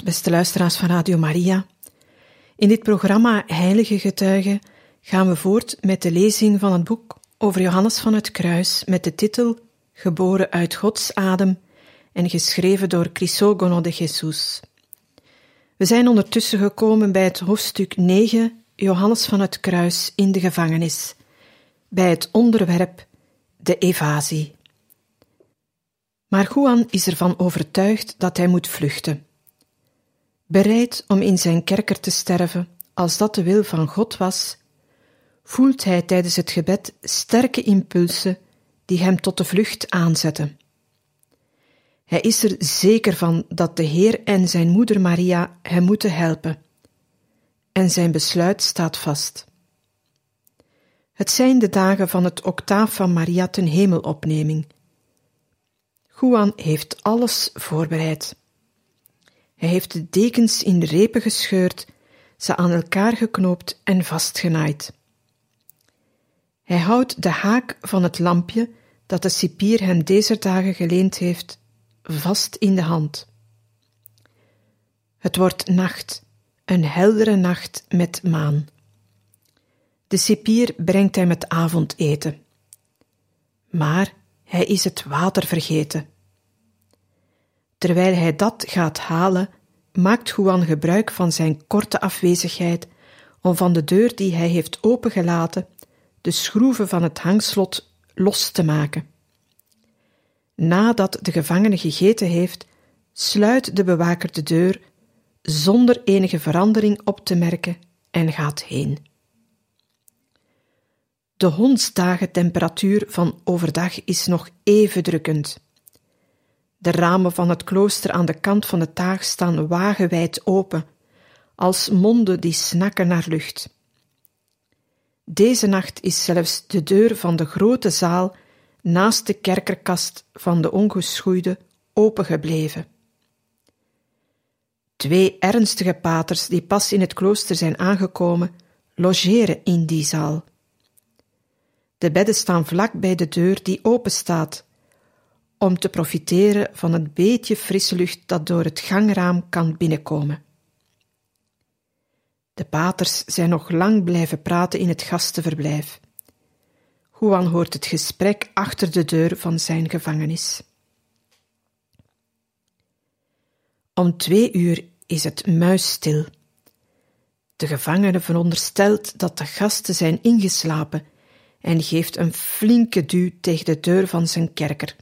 Beste luisteraars van Radio Maria. In dit programma Heilige Getuigen gaan we voort met de lezing van het boek over Johannes van het Kruis met de titel Geboren uit Gods adem en geschreven door Crisogono de Jesus. We zijn ondertussen gekomen bij het hoofdstuk 9 Johannes van het Kruis in de gevangenis, bij het onderwerp de evasie. Maar Juan is ervan overtuigd dat hij moet vluchten. Bereid om in zijn kerker te sterven, als dat de wil van God was, voelt hij tijdens het gebed sterke impulsen die hem tot de vlucht aanzetten. Hij is er zeker van dat de Heer en zijn moeder Maria hem moeten helpen. En zijn besluit staat vast. Het zijn de dagen van het octaaf van Maria ten hemelopneming Juan heeft alles voorbereid. Hij heeft de dekens in repen gescheurd, ze aan elkaar geknoopt en vastgenaaid. Hij houdt de haak van het lampje dat de cipier hem deze dagen geleend heeft, vast in de hand. Het wordt nacht, een heldere nacht met maan. De cipier brengt hem het avondeten. Maar hij is het water vergeten. Terwijl hij dat gaat halen, maakt Juan gebruik van zijn korte afwezigheid om van de deur die hij heeft opengelaten de schroeven van het hangslot los te maken. Nadat de gevangene gegeten heeft, sluit de bewaker de deur zonder enige verandering op te merken en gaat heen. De hondsdagen temperatuur van overdag is nog even drukkend. De ramen van het klooster aan de kant van de taag staan wagenwijd open, als monden die snakken naar lucht. Deze nacht is zelfs de deur van de grote zaal naast de kerkerkast van de ongeschoeide opengebleven. Twee ernstige paters die pas in het klooster zijn aangekomen, logeren in die zaal. De bedden staan vlak bij de deur die open staat om te profiteren van het beetje frisse lucht dat door het gangraam kan binnenkomen. De paters zijn nog lang blijven praten in het gastenverblijf. Juan hoort het gesprek achter de deur van zijn gevangenis. Om twee uur is het muisstil. De gevangene veronderstelt dat de gasten zijn ingeslapen en geeft een flinke duw tegen de deur van zijn kerker.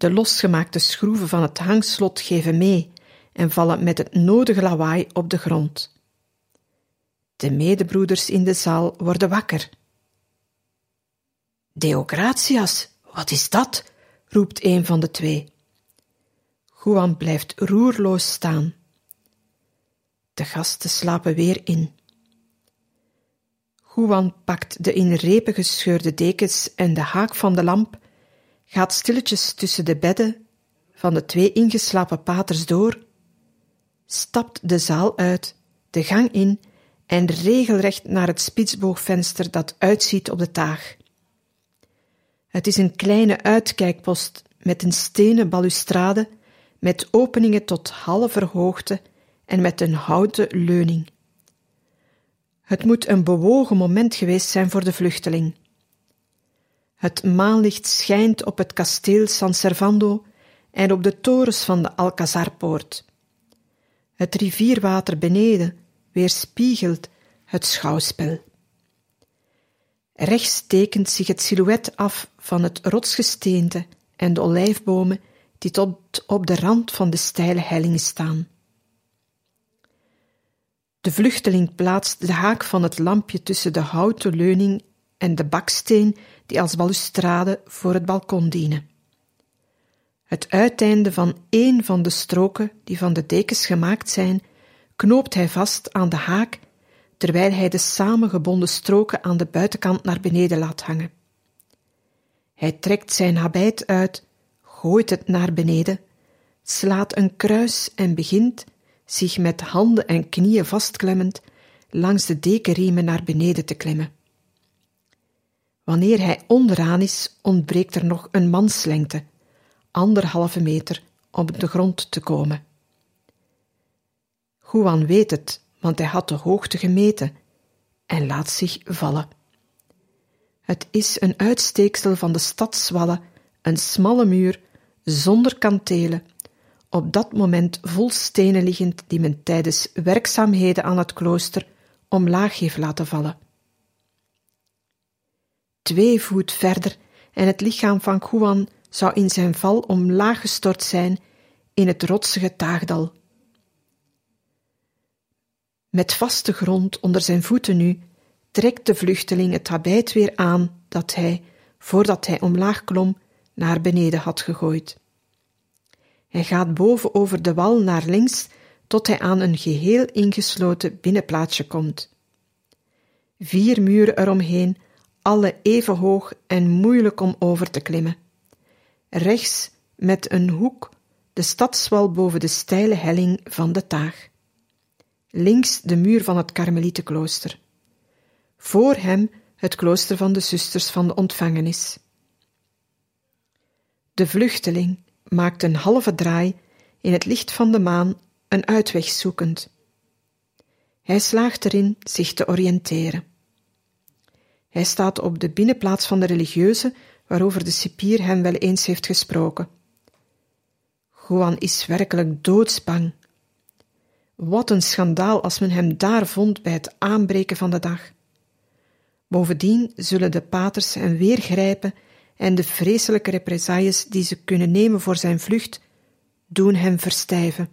De losgemaakte schroeven van het hangslot geven mee en vallen met het nodige lawaai op de grond. De medebroeders in de zaal worden wakker. Deogratias, wat is dat? roept een van de twee. Juan blijft roerloos staan. De gasten slapen weer in. Juan pakt de in repen gescheurde dekens en de haak van de lamp gaat stilletjes tussen de bedden van de twee ingeslapen paters door, stapt de zaal uit, de gang in en regelrecht naar het spitsboogvenster dat uitziet op de taag. Het is een kleine uitkijkpost met een stenen balustrade, met openingen tot halve hoogte en met een houten leuning. Het moet een bewogen moment geweest zijn voor de vluchteling. Het maanlicht schijnt op het kasteel San Servando en op de torens van de Alcazarpoort. Het rivierwater beneden weerspiegelt het schouwspel. Rechts tekent zich het silhouet af van het rotsgesteente en de olijfbomen die tot op de rand van de steile helling staan. De vluchteling plaatst de haak van het lampje tussen de houten leuning en de baksteen die als balustrade voor het balkon dienen. Het uiteinde van één van de stroken die van de dekens gemaakt zijn, knoopt hij vast aan de haak, terwijl hij de samengebonden stroken aan de buitenkant naar beneden laat hangen. Hij trekt zijn habit uit, gooit het naar beneden, slaat een kruis en begint, zich met handen en knieën vastklemmend, langs de dekenriemen naar beneden te klimmen. Wanneer hij onderaan is, ontbreekt er nog een manslengte, anderhalve meter, om op de grond te komen. Juan weet het, want hij had de hoogte gemeten en laat zich vallen. Het is een uitsteeksel van de stadswallen, een smalle muur, zonder kantelen, op dat moment vol stenen liggend die men tijdens werkzaamheden aan het klooster omlaag heeft laten vallen. Twee voet verder en het lichaam van Juan zou in zijn val omlaag gestort zijn in het rotsige taagdal. Met vaste grond onder zijn voeten nu, trekt de vluchteling het habit weer aan dat hij, voordat hij omlaag klom, naar beneden had gegooid. Hij gaat boven over de wal naar links tot hij aan een geheel ingesloten binnenplaatsje komt. Vier muren eromheen, alle even hoog en moeilijk om over te klimmen. Rechts met een hoek de stadswal boven de steile helling van de Taag. Links de muur van het Karmelietenklooster. Voor hem het klooster van de zusters van de ontvangenis. De vluchteling maakt een halve draai in het licht van de maan een uitweg zoekend. Hij slaagt erin zich te oriënteren. Hij staat op de binnenplaats van de religieuze waarover de cipier hem wel eens heeft gesproken. Juan is werkelijk doodsbang. Wat een schandaal als men hem daar vond bij het aanbreken van de dag. Bovendien zullen de paters hem weer grijpen en de vreselijke represailles die ze kunnen nemen voor zijn vlucht, doen hem verstijven.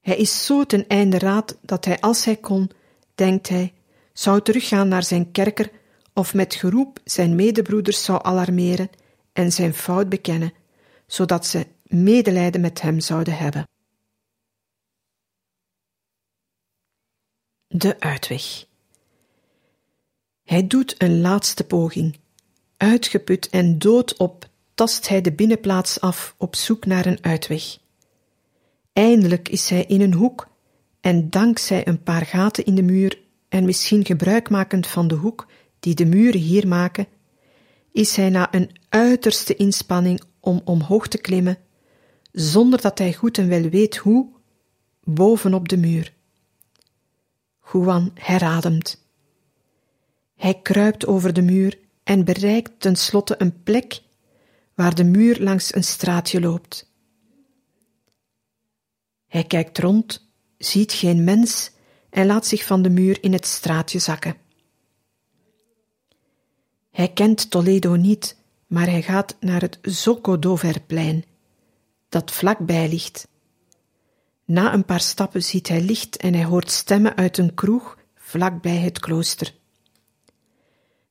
Hij is zo ten einde raad dat hij, als hij kon, denkt hij, zou teruggaan naar zijn kerker of met geroep zijn medebroeders zou alarmeren en zijn fout bekennen, zodat ze medelijden met hem zouden hebben. De uitweg. Hij doet een laatste poging. Uitgeput en doodop tast hij de binnenplaats af op zoek naar een uitweg. Eindelijk is hij in een hoek en dankzij een paar gaten in de muur en misschien gebruikmakend van de hoek die de muren hier maken, is hij na een uiterste inspanning om omhoog te klimmen, zonder dat hij goed en wel weet hoe, bovenop de muur. Juan herademt. Hij kruipt over de muur en bereikt tenslotte een plek waar de muur langs een straatje loopt. Hij kijkt rond, ziet geen mens en laat zich van de muur in het straatje zakken. Hij kent Toledo niet, maar hij gaat naar het Zocodoverplein, dat vlakbij ligt. Na een paar stappen ziet hij licht en hij hoort stemmen uit een kroeg vlakbij het klooster.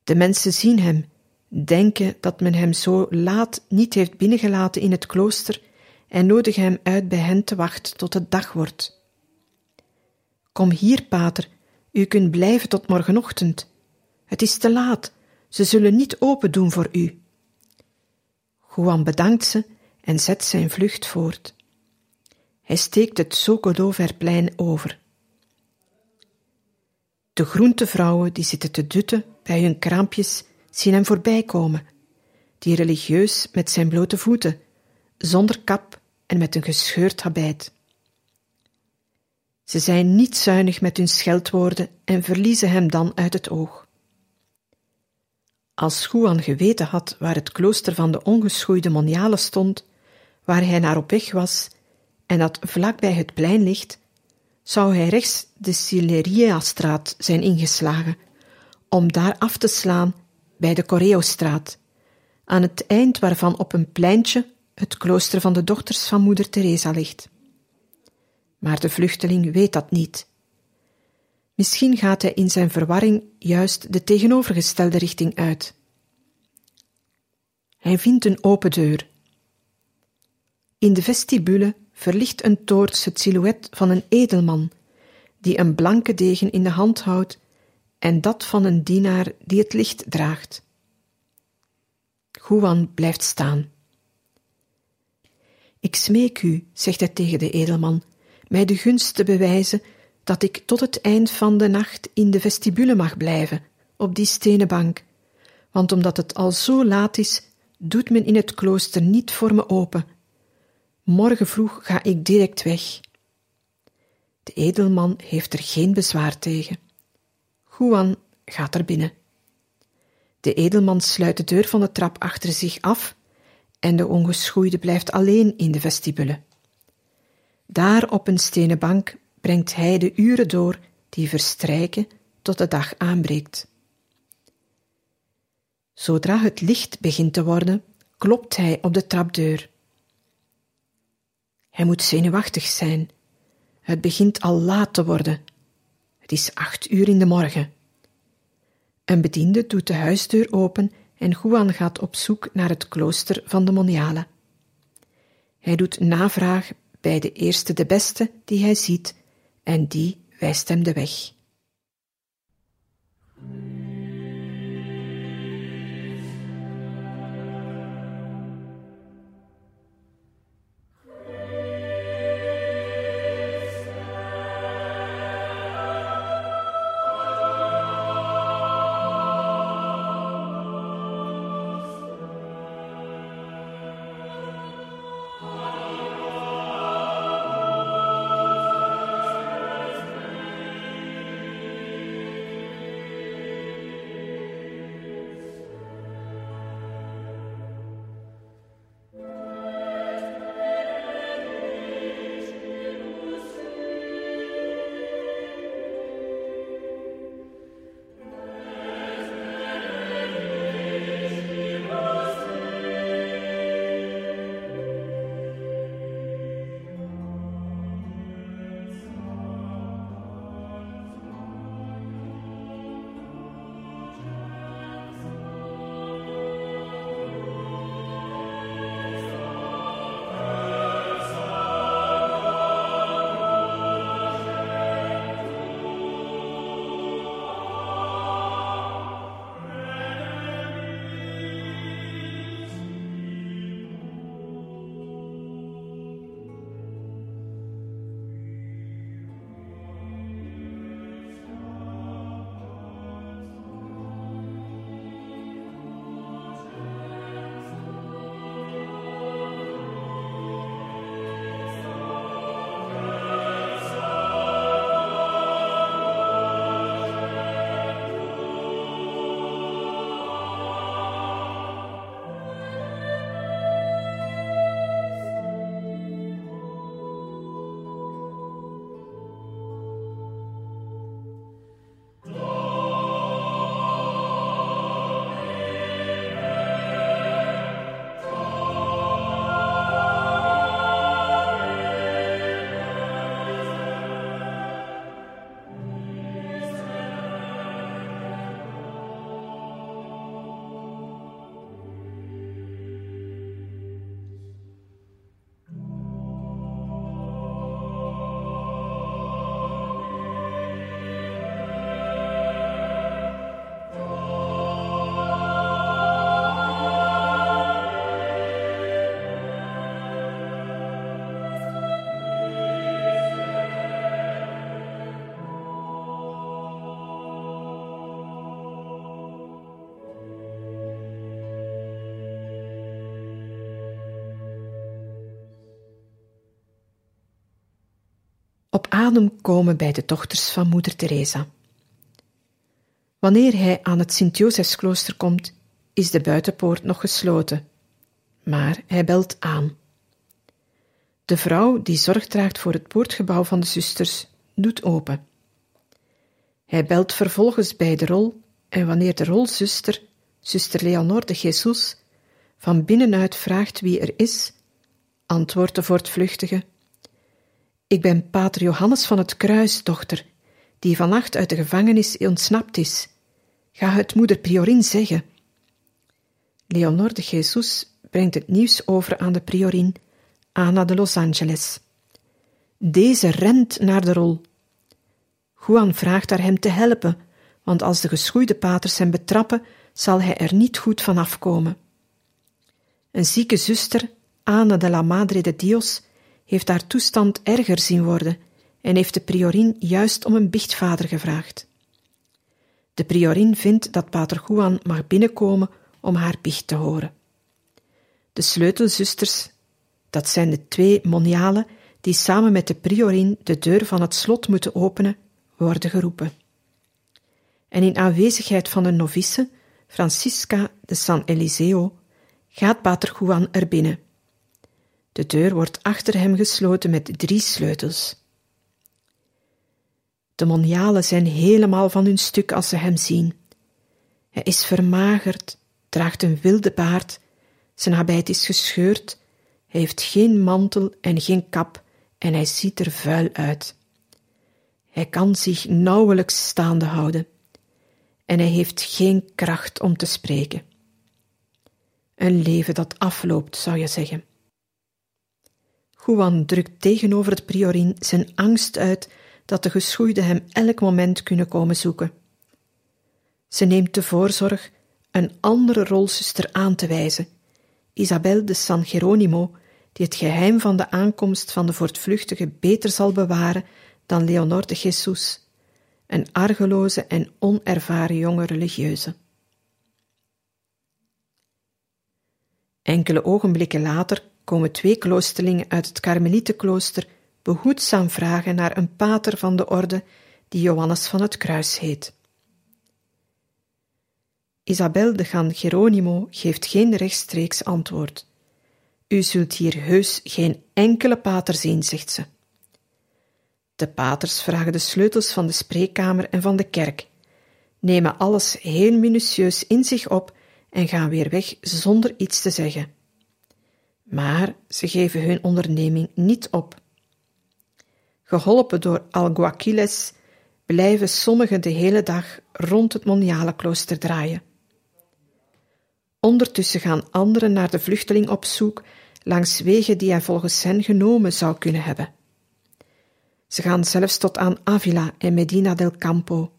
De mensen zien hem, denken dat men hem zo laat niet heeft binnengelaten in het klooster en nodigen hem uit bij hen te wachten tot het dag wordt. Kom hier, pater, u kunt blijven tot morgenochtend. Het is te laat, ze zullen niet open doen voor u. Juan bedankt ze en zet zijn vlucht voort. Hij steekt het Sokodoverplein over. De groentevrouwen die zitten te dutten bij hun kraampjes zien hem voorbij komen, die religieus met zijn blote voeten, zonder kap en met een gescheurd habit. Ze zijn niet zuinig met hun scheldwoorden en verliezen hem dan uit het oog. Als Juan geweten had waar het klooster van de ongeschoeide monialen stond, waar hij naar op weg was, en dat vlakbij het plein ligt, zou hij rechts de Sileria-straat zijn ingeslagen, om daar af te slaan bij de Correo-straat, aan het eind waarvan op een pleintje het klooster van de dochters van moeder Teresa ligt. Maar de vluchteling weet dat niet. Misschien gaat hij in zijn verwarring juist de tegenovergestelde richting uit. Hij vindt een open deur. In de vestibule verlicht een toorts het silhouet van een edelman, die een blanke degen in de hand houdt, en dat van een dienaar die het licht draagt. Juan blijft staan. Ik smeek u, zegt hij tegen de edelman, mij de gunst te bewijzen dat ik tot het eind van de nacht in de vestibule mag blijven, op die stenen bank, want omdat het al zo laat is, doet men in het klooster niet voor me open. Morgen vroeg ga ik direct weg. De edelman heeft er geen bezwaar tegen. Juan gaat er binnen. De edelman sluit de deur van de trap achter zich af en de ongeschoeide blijft alleen in de vestibule. Daar op een stenen bank brengt hij de uren door die verstrijken tot de dag aanbreekt. Zodra het licht begint te worden, klopt hij op de trapdeur. Hij moet zenuwachtig zijn. Het begint al laat te worden. Het is acht uur in de morgen. Een bediende doet de huisdeur open en Juan gaat op zoek naar het klooster van de Monialen. Hij doet navraag bij de eerste de beste die hij ziet en die wijst hem de weg. Adem komen bij de dochters van moeder Teresa. Wanneer hij aan het Sint-Josefsklooster komt, is de buitenpoort nog gesloten, maar hij belt aan. De vrouw die zorg draagt voor het poortgebouw van de zusters doet open. Hij belt vervolgens bij de rol en wanneer de rolzuster, zuster Leonor de Jesus, van binnenuit vraagt wie er is, antwoordt de voortvluchtige ik ben pater Johannes van het Kruis, dochter, die vannacht uit de gevangenis ontsnapt is. Ga het moeder Priorin zeggen. Leonor de Jesus brengt het nieuws over aan de Priorin, Anna de Los Angeles. Deze rent naar de rol. Juan vraagt haar hem te helpen, want als de geschoeide paters hem betrappen, zal hij er niet goed van afkomen. Een zieke zuster, Ana de la Madre de Dios, heeft haar toestand erger zien worden en heeft de priorin juist om een biechtvader gevraagd. De priorin vindt dat pater Juan mag binnenkomen om haar biecht te horen. De sleutelzusters, dat zijn de twee monialen die samen met de priorin de deur van het slot moeten openen, worden geroepen. En in aanwezigheid van een novice, Francisca de San Eliseo, gaat pater Juan er binnen. De deur wordt achter hem gesloten met drie sleutels. De monialen zijn helemaal van hun stuk als ze hem zien. Hij is vermagerd, draagt een wilde baard, zijn habit is gescheurd, hij heeft geen mantel en geen kap en hij ziet er vuil uit. Hij kan zich nauwelijks staande houden en hij heeft geen kracht om te spreken. Een leven dat afloopt, zou je zeggen. Juan drukt tegenover het priorin zijn angst uit dat de geschoeiden hem elk moment kunnen komen zoeken. Ze neemt de voorzorg een andere rolzuster aan te wijzen, Isabel de San Geronimo, die het geheim van de aankomst van de voortvluchtige beter zal bewaren dan Leonor de Jesus, een argeloze en onervaren jonge religieuze. Enkele ogenblikken later komen twee kloosterlingen uit het Karmelietenklooster behoedzaam vragen naar een pater van de orde die Johannes van het Kruis heet. Isabel de Gan Geronimo geeft geen rechtstreeks antwoord. U zult hier heus geen enkele pater zien, zegt ze. De paters vragen de sleutels van de spreekkamer en van de kerk, nemen alles heel minutieus in zich op en gaan weer weg zonder iets te zeggen. Maar ze geven hun onderneming niet op. Geholpen door alguaquiles blijven sommigen de hele dag rond het Monialenklooster draaien. Ondertussen gaan anderen naar de vluchteling op zoek langs wegen die hij volgens hen genomen zou kunnen hebben. Ze gaan zelfs tot aan Avila en Medina del Campo.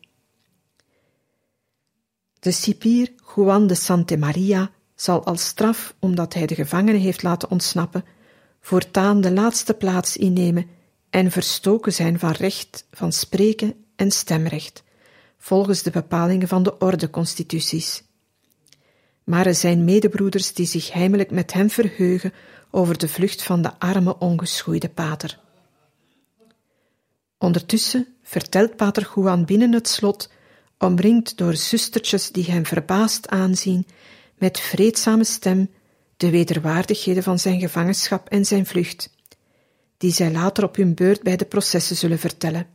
De cipier Juan de Sante Maria zal als straf, omdat hij de gevangenen heeft laten ontsnappen, voortaan de laatste plaats innemen en verstoken zijn van recht van spreken en stemrecht, volgens de bepalingen van de ordeconstituties. Maar er zijn medebroeders die zich heimelijk met hem verheugen over de vlucht van de arme ongeschoeide pater. Ondertussen vertelt pater Juan binnen het slot, omringd door zustertjes die hem verbaasd aanzien, met vreedzame stem de wederwaardigheden van zijn gevangenschap en zijn vlucht, die zij later op hun beurt bij de processen zullen vertellen.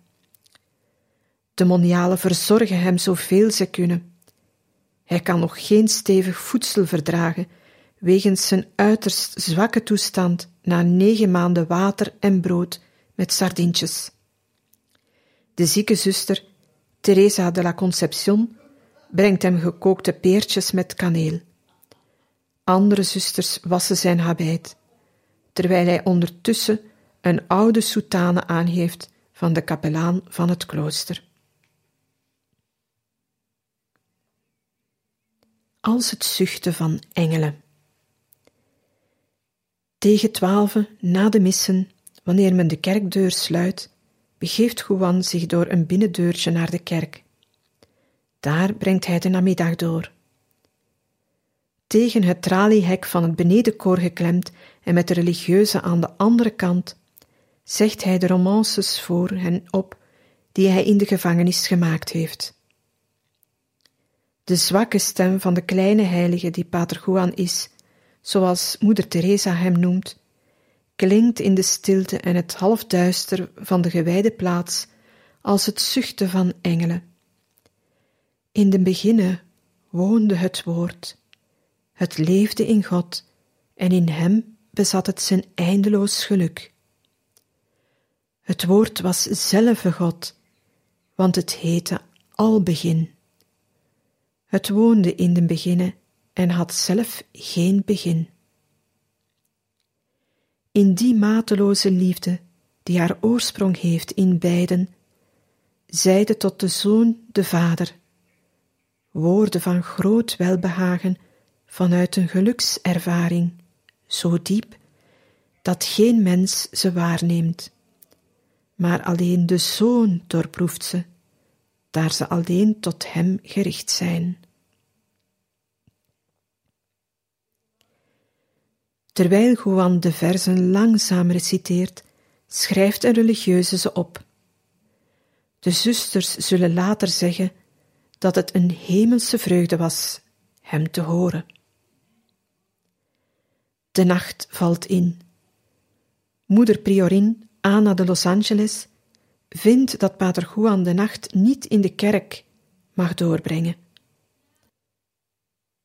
De monialen verzorgen hem zoveel ze kunnen. Hij kan nog geen stevig voedsel verdragen, wegens zijn uiterst zwakke toestand na negen maanden water en brood met sardientjes. De zieke zuster, Teresa de la Concepción, brengt hem gekookte peertjes met kaneel. Andere zusters wassen zijn habit, terwijl hij ondertussen een oude soutane aangeeft van de kapelaan van het klooster. Als het zuchten van engelen. Tegen twaalfen, na de missen, wanneer men de kerkdeur sluit, begeeft Juan zich door een binnendeurtje naar de kerk. Daar brengt hij de namiddag door tegen het traliehek van het benedenkoor geklemd en met de religieuze aan de andere kant, zegt hij de romances voor hen op die hij in de gevangenis gemaakt heeft. De zwakke stem van de kleine heilige die Pater Juan is, zoals moeder Teresa hem noemt, klinkt in de stilte en het halfduister van de gewijde plaats als het zuchten van engelen. In de beginnen woonde het woord, het leefde in God en in Hem bezat het zijn eindeloos geluk. Het woord was zelf God, want het heette Al Begin. Het woonde in den beginnen en had zelf geen begin. In die mateloze liefde, die haar oorsprong heeft in beiden, zeide tot de Zoon de Vader, woorden van groot welbehagen vanuit een gelukservaring, zo diep dat geen mens ze waarneemt, maar alleen de Zoon doorproeft ze, daar ze alleen tot Hem gericht zijn. Terwijl Juan de versen langzaam reciteert, schrijft een religieuze ze op. De zusters zullen later zeggen dat het een hemelse vreugde was hem te horen. De nacht valt in. Moeder Priorin, Anna de Los Angeles, vindt dat Pater Juan de nacht niet in de kerk mag doorbrengen.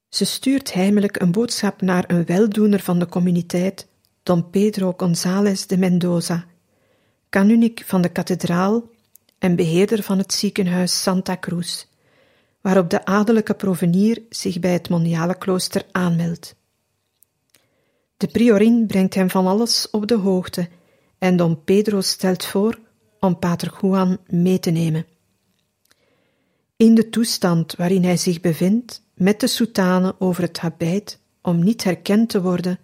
Ze stuurt heimelijk een boodschap naar een weldoener van de communiteit, Don Pedro González de Mendoza, kanuniek van de kathedraal en beheerder van het ziekenhuis Santa Cruz, waarop de adellijke provenier zich bij het moniale klooster aanmeldt. De priorin brengt hem van alles op de hoogte en Don Pedro stelt voor om Pater Juan mee te nemen. In de toestand waarin hij zich bevindt, met de soutane over het habit om niet herkend te worden,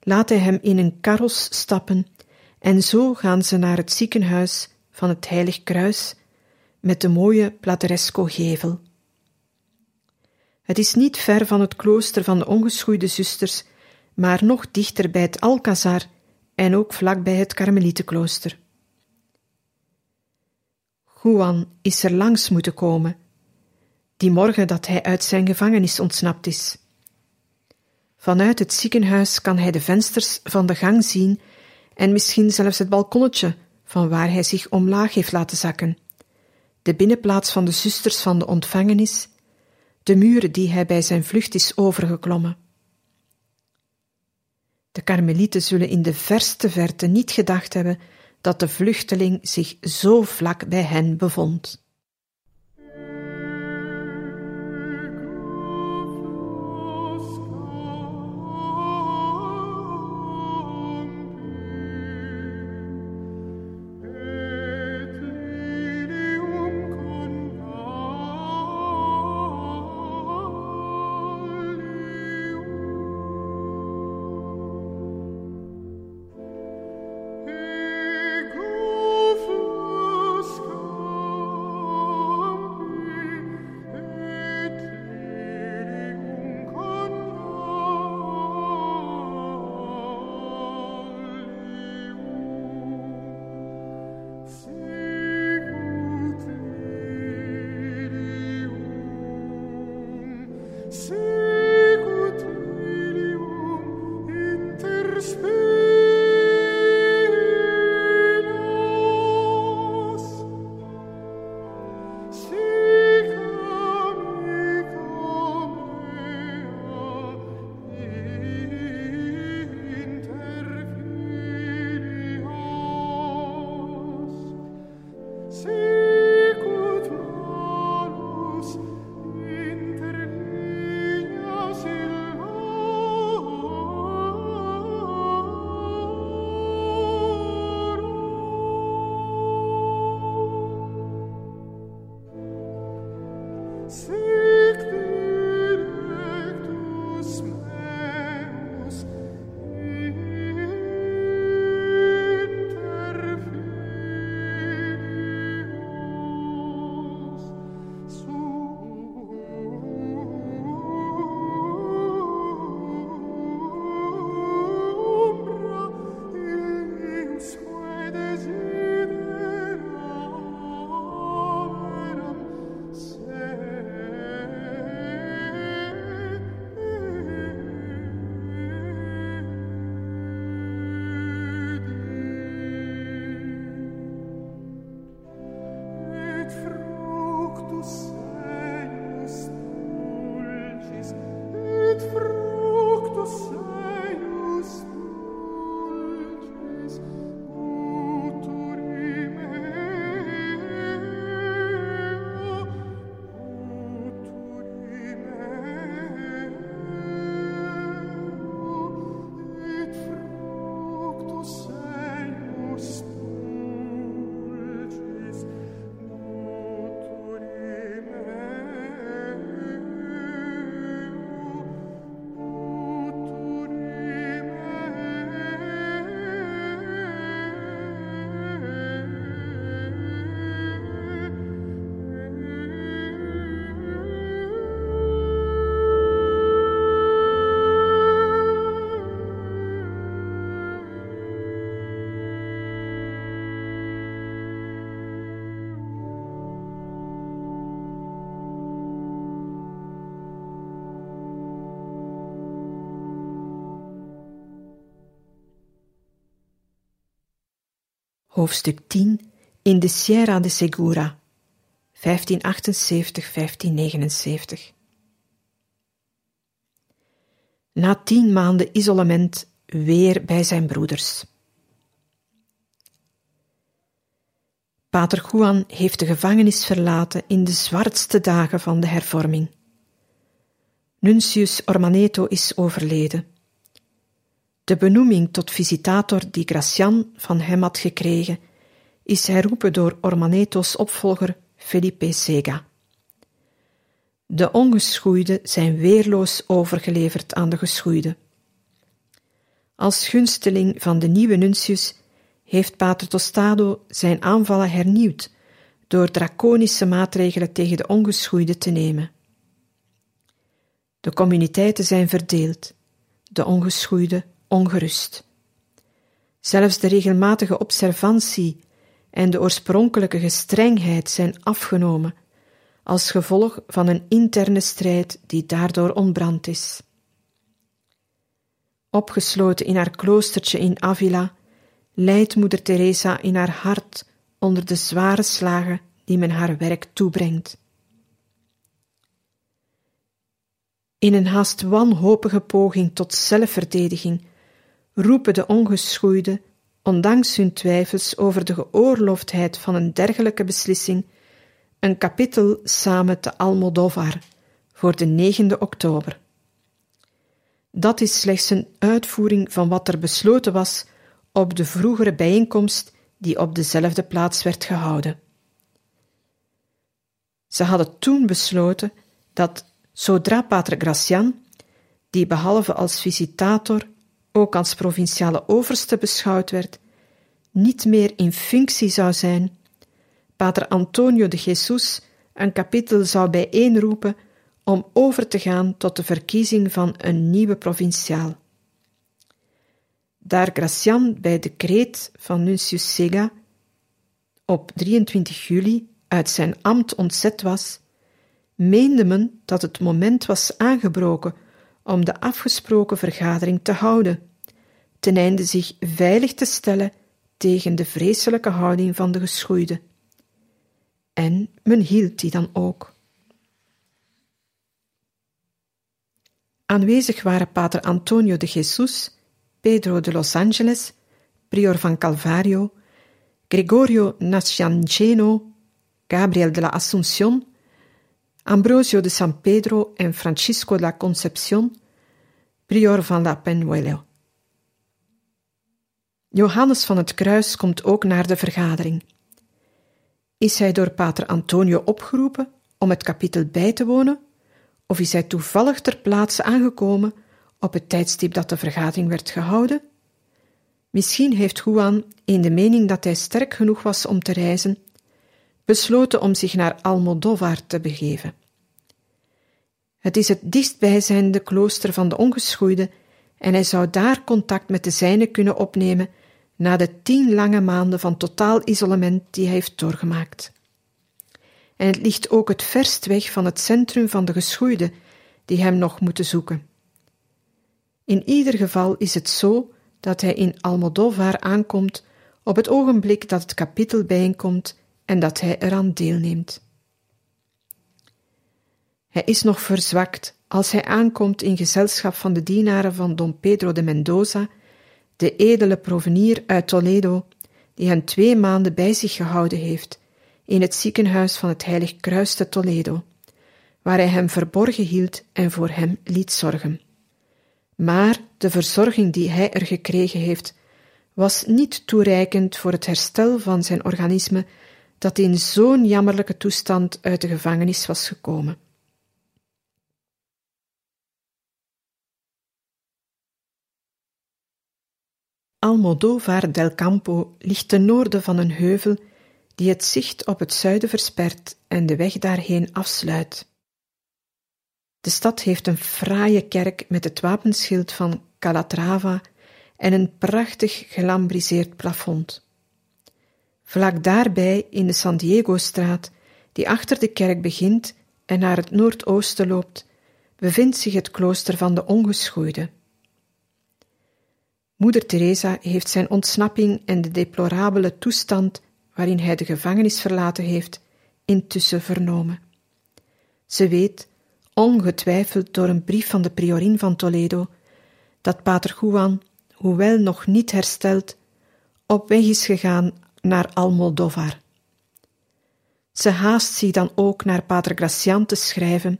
laat hij hem in een karos stappen en zo gaan ze naar het ziekenhuis van het Heilig Kruis met de mooie Plateresco-gevel. Het is niet ver van het klooster van de ongeschoeide zusters, maar nog dichter bij het Alcazar en ook vlak bij het Karmelietenklooster. Juan is er langs moeten komen die morgen dat hij uit zijn gevangenis ontsnapt is. Vanuit het ziekenhuis kan hij de vensters van de gang zien en misschien zelfs het balkonnetje van waar hij zich omlaag heeft laten zakken, de binnenplaats van de zusters van de ontvangenis, de muren die hij bij zijn vlucht is overgeklommen. De karmelieten zullen in de verste verte niet gedacht hebben dat de vluchteling zich zo vlak bij hen bevond. Hoofdstuk 10, in de Sierra de Segura, 1578-1579. Na tien maanden isolement weer bij zijn broeders. Pater Juan heeft de gevangenis verlaten in de zwartste dagen van de hervorming. Nuncius Ormaneto is overleden. De benoeming tot visitator die Gracian van hem had gekregen, is herroepen door Ormaneto's opvolger Felipe Sega. De ongeschoeiden zijn weerloos overgeleverd aan de geschoeiden. Als gunsteling van de nieuwe nuncius heeft Pater Tostado zijn aanvallen hernieuwd door draconische maatregelen tegen de ongeschoeiden te nemen. De communiteiten zijn verdeeld, de ongeschoeiden ongerust. Zelfs de regelmatige observantie en de oorspronkelijke gestrengheid zijn afgenomen als gevolg van een interne strijd die daardoor ontbrand is. Opgesloten in haar kloostertje in Avila, lijdt moeder Teresa in haar hart onder de zware slagen die men haar werk toebrengt. In een haast wanhopige poging tot zelfverdediging roepen de ongeschoeide, ondanks hun twijfels over de geoorloofdheid van een dergelijke beslissing, een kapitel samen te Almodovar voor de 9e oktober. Dat is slechts een uitvoering van wat er besloten was op de vroegere bijeenkomst die op dezelfde plaats werd gehouden. Ze hadden toen besloten dat zodra Pater Gracian, die behalve als visitator ook als provinciale overste beschouwd werd, niet meer in functie zou zijn, Pater Antonio de Jesus een kapitel zou bijeenroepen om over te gaan tot de verkiezing van een nieuwe provinciaal. Daar Gracian bij decreet van Nuncius Sega op 23 juli uit zijn ambt ontzet was, meende men dat het moment was aangebroken om de afgesproken vergadering te houden, ten einde zich veilig te stellen tegen de vreselijke houding van de geschoeide. En men hield die dan ook. Aanwezig waren pater Antonio de Jesus, Pedro de Los Angeles, prior van Calvario, Gregorio Nascianceno, Gabriel de la Asunción, Ambrosio de San Pedro en Francisco de la Concepción, prior van La Penuelo. Johannes van het Kruis komt ook naar de vergadering. Is hij door pater Antonio opgeroepen om het kapitel bij te wonen, of is hij toevallig ter plaatse aangekomen op het tijdstip dat de vergadering werd gehouden? Misschien heeft Juan, in de mening dat hij sterk genoeg was om te reizen, besloten om zich naar Almodovar te begeven. Het is het dichtstbijzijnde klooster van de ongeschoeide en hij zou daar contact met de zijne kunnen opnemen na de tien lange maanden van totaal isolement die hij heeft doorgemaakt. En het ligt ook het verst weg van het centrum van de geschoeide die hem nog moeten zoeken. In ieder geval is het zo dat hij in Almodovar aankomt op het ogenblik dat het kapitel bijeenkomt en dat hij eraan deelneemt. Hij is nog verzwakt als hij aankomt in gezelschap van de dienaren van Don Pedro de Mendoza, de edele provenier uit Toledo, die hem twee maanden bij zich gehouden heeft in het ziekenhuis van het Heilig Kruis te Toledo, waar hij hem verborgen hield en voor hem liet zorgen. Maar de verzorging die hij er gekregen heeft, was niet toereikend voor het herstel van zijn organisme, dat in zo'n jammerlijke toestand uit de gevangenis was gekomen. Almodovar del Campo ligt ten noorden van een heuvel die het zicht op het zuiden verspert en de weg daarheen afsluit. De stad heeft een fraaie kerk met het wapenschild van Calatrava en een prachtig gelambriseerd plafond. Vlak daarbij, in de San Diego-straat, die achter de kerk begint en naar het noordoosten loopt, bevindt zich het klooster van de Ongeschoeide. Moeder Teresa heeft zijn ontsnapping en de deplorabele toestand waarin hij de gevangenis verlaten heeft, intussen vernomen. Ze weet, ongetwijfeld door een brief van de priorin van Toledo, dat pater Juan, hoewel nog niet hersteld, op weg is gegaan naar Almodovar. Ze haast zich dan ook naar pater Gracian te schrijven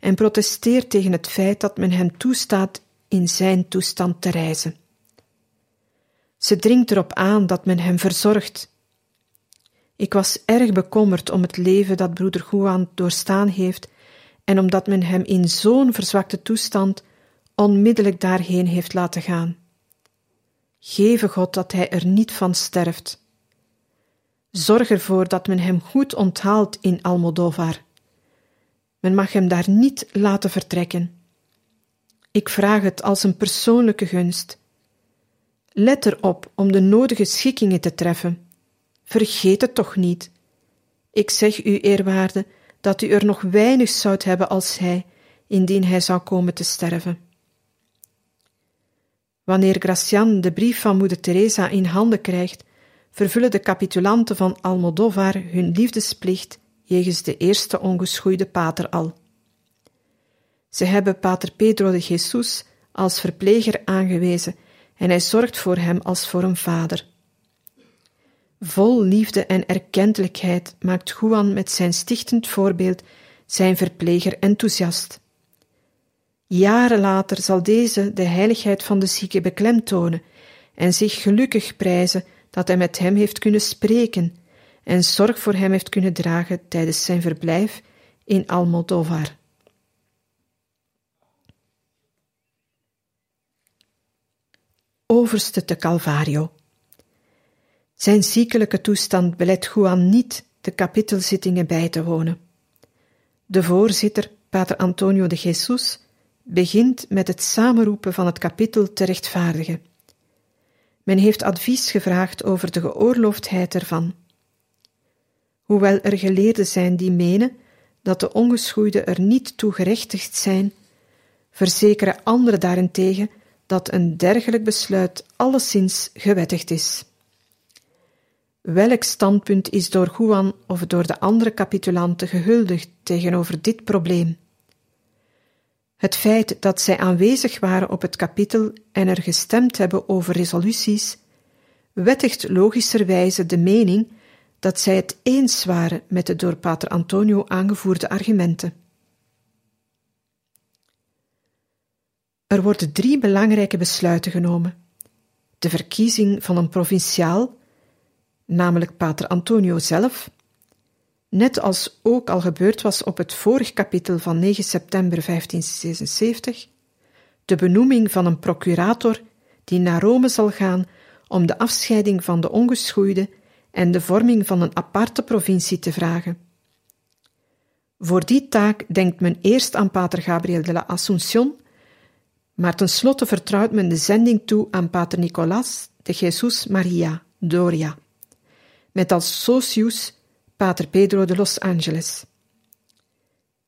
en protesteert tegen het feit dat men hem toestaat in zijn toestand te reizen. Ze dringt erop aan dat men hem verzorgt. Ik was erg bekommerd om het leven dat broeder Juan doorstaan heeft en omdat men hem in zo'n verzwakte toestand onmiddellijk daarheen heeft laten gaan. Geve God dat hij er niet van sterft. Zorg ervoor dat men hem goed onthaalt in Almodovar. Men mag hem daar niet laten vertrekken. Ik vraag het als een persoonlijke gunst. Let erop om de nodige schikkingen te treffen. Vergeet het toch niet. Ik zeg u, eerwaarde, dat u er nog weinig zoudt hebben als hij, indien hij zou komen te sterven. Wanneer Gracian de brief van moeder Teresa in handen krijgt, vervullen de capitulanten van Almodovar hun liefdesplicht jegens de eerste ongeschoeide pater al. Ze hebben pater Pedro de Jesus als verpleger aangewezen en hij zorgt voor hem als voor een vader. Vol liefde en erkentelijkheid maakt Juan met zijn stichtend voorbeeld zijn verpleger enthousiast. Jaren later zal deze de heiligheid van de zieke beklemtonen en zich gelukkig prijzen dat hij met hem heeft kunnen spreken en zorg voor hem heeft kunnen dragen tijdens zijn verblijf in Almodovar. Overste te Calvario. Zijn ziekelijke toestand belet Juan niet de kapitelzittingen bij te wonen. De voorzitter, pater Antonio de Jesus, begint met het samenroepen van het kapittel te rechtvaardigen. Men heeft advies gevraagd over de geoorloofdheid ervan. Hoewel er geleerden zijn die menen dat de ongeschoeiden er niet toe gerechtigd zijn, verzekeren anderen daarentegen dat een dergelijk besluit alleszins gewettigd is. Welk standpunt is door Juan of door de andere capitulanten gehuldigd tegenover dit probleem? Het feit dat zij aanwezig waren op het kapitel en er gestemd hebben over resoluties, wettigt logischerwijze de mening dat zij het eens waren met de door Pater Antonio aangevoerde argumenten. Er worden drie belangrijke besluiten genomen: de verkiezing van een provinciaal, namelijk Pater Antonio zelf, net als ook al gebeurd was op het vorige kapitel van 9 september 1576, de benoeming van een procurator die naar Rome zal gaan om de afscheiding van de ongeschoeide en de vorming van een aparte provincie te vragen. Voor die taak denkt men eerst aan Pater Gabriel de la Assuncion, maar tenslotte vertrouwt men de zending toe aan Pater Nicolas de Jesus Maria Doria, met als socius Pater Pedro de Los Angeles.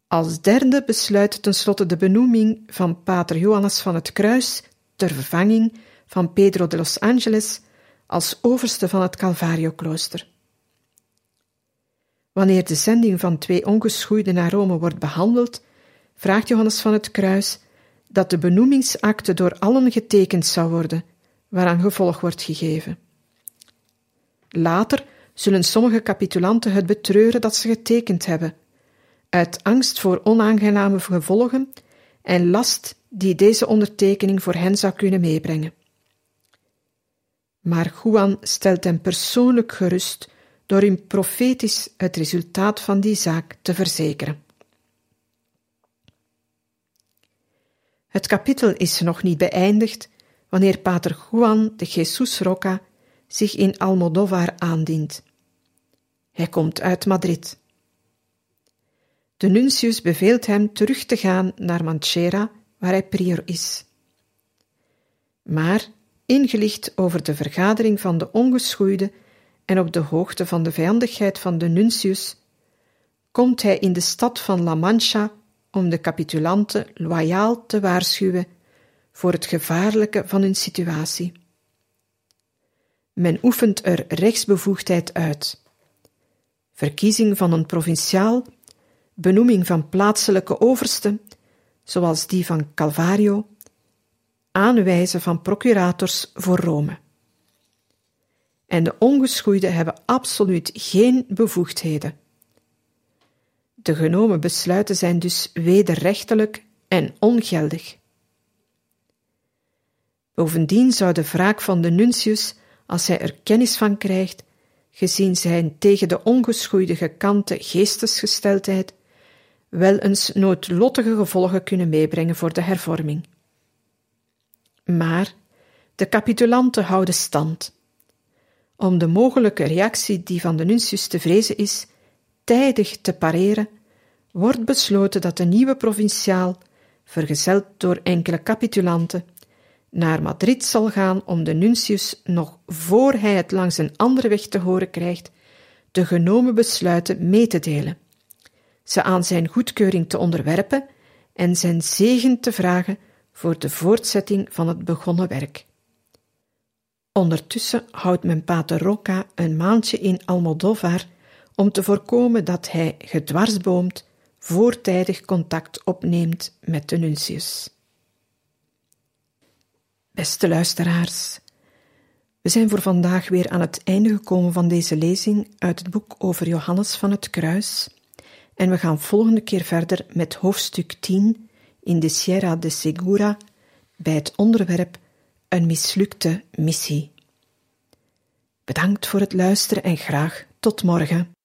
Als derde besluit tenslotte de benoeming van Pater Johannes van het Kruis ter vervanging van Pedro de Los Angeles als overste van het Calvario-klooster. Wanneer de zending van twee ongeschoeiden naar Rome wordt behandeld, vraagt Johannes van het Kruis dat de benoemingsakte door allen getekend zou worden, waaraan gevolg wordt gegeven. Later zullen sommige capitulanten het betreuren dat ze getekend hebben, uit angst voor onaangename gevolgen en last die deze ondertekening voor hen zou kunnen meebrengen. Maar Juan stelt hem persoonlijk gerust door hem profetisch het resultaat van die zaak te verzekeren. Het kapitel is nog niet beëindigd wanneer Pater Juan de Jesus Roca zich in Almodovar aandient. Hij komt uit Madrid. De nuntius beveelt hem terug te gaan naar Manchera, waar hij prior is. Maar, ingelicht over de vergadering van de ongeschoeide en op de hoogte van de vijandigheid van de nuntius, komt hij in de stad van La Mancha om de capitulanten loyaal te waarschuwen voor het gevaarlijke van hun situatie. Men oefent er rechtsbevoegdheid uit. Verkiezing van een provinciaal, benoeming van plaatselijke oversten, zoals die van Calvario, aanwijzen van procurators voor Rome. En de ongeschoeiden hebben absoluut geen bevoegdheden. De genomen besluiten zijn dus wederrechtelijk en ongeldig. Bovendien zou de wraak van de nuntius, als hij er kennis van krijgt, gezien zijn tegen de ongeschoeide gekante geestesgesteldheid, wel eens noodlottige gevolgen kunnen meebrengen voor de hervorming. Maar de capitulanten houden stand. Om de mogelijke reactie die van de nuntius te vrezen is, tijdig te pareren, wordt besloten dat de nieuwe provinciaal, vergezeld door enkele capitulanten, naar Madrid zal gaan om de nuntius nog voor hij het langs een andere weg te horen krijgt, de genomen besluiten mee te delen, ze aan zijn goedkeuring te onderwerpen en zijn zegen te vragen voor de voortzetting van het begonnen werk. Ondertussen houdt men Pater Roca een maandje in Almodovar om te voorkomen dat hij gedwarsboomd voortijdig contact opneemt met de nuntius. Beste luisteraars, we zijn voor vandaag weer aan het einde gekomen van deze lezing uit het boek over Johannes van het Kruis en we gaan volgende keer verder met hoofdstuk 10 in de Sierra de Segura bij het onderwerp Een mislukte missie. Bedankt voor het luisteren en graag tot morgen.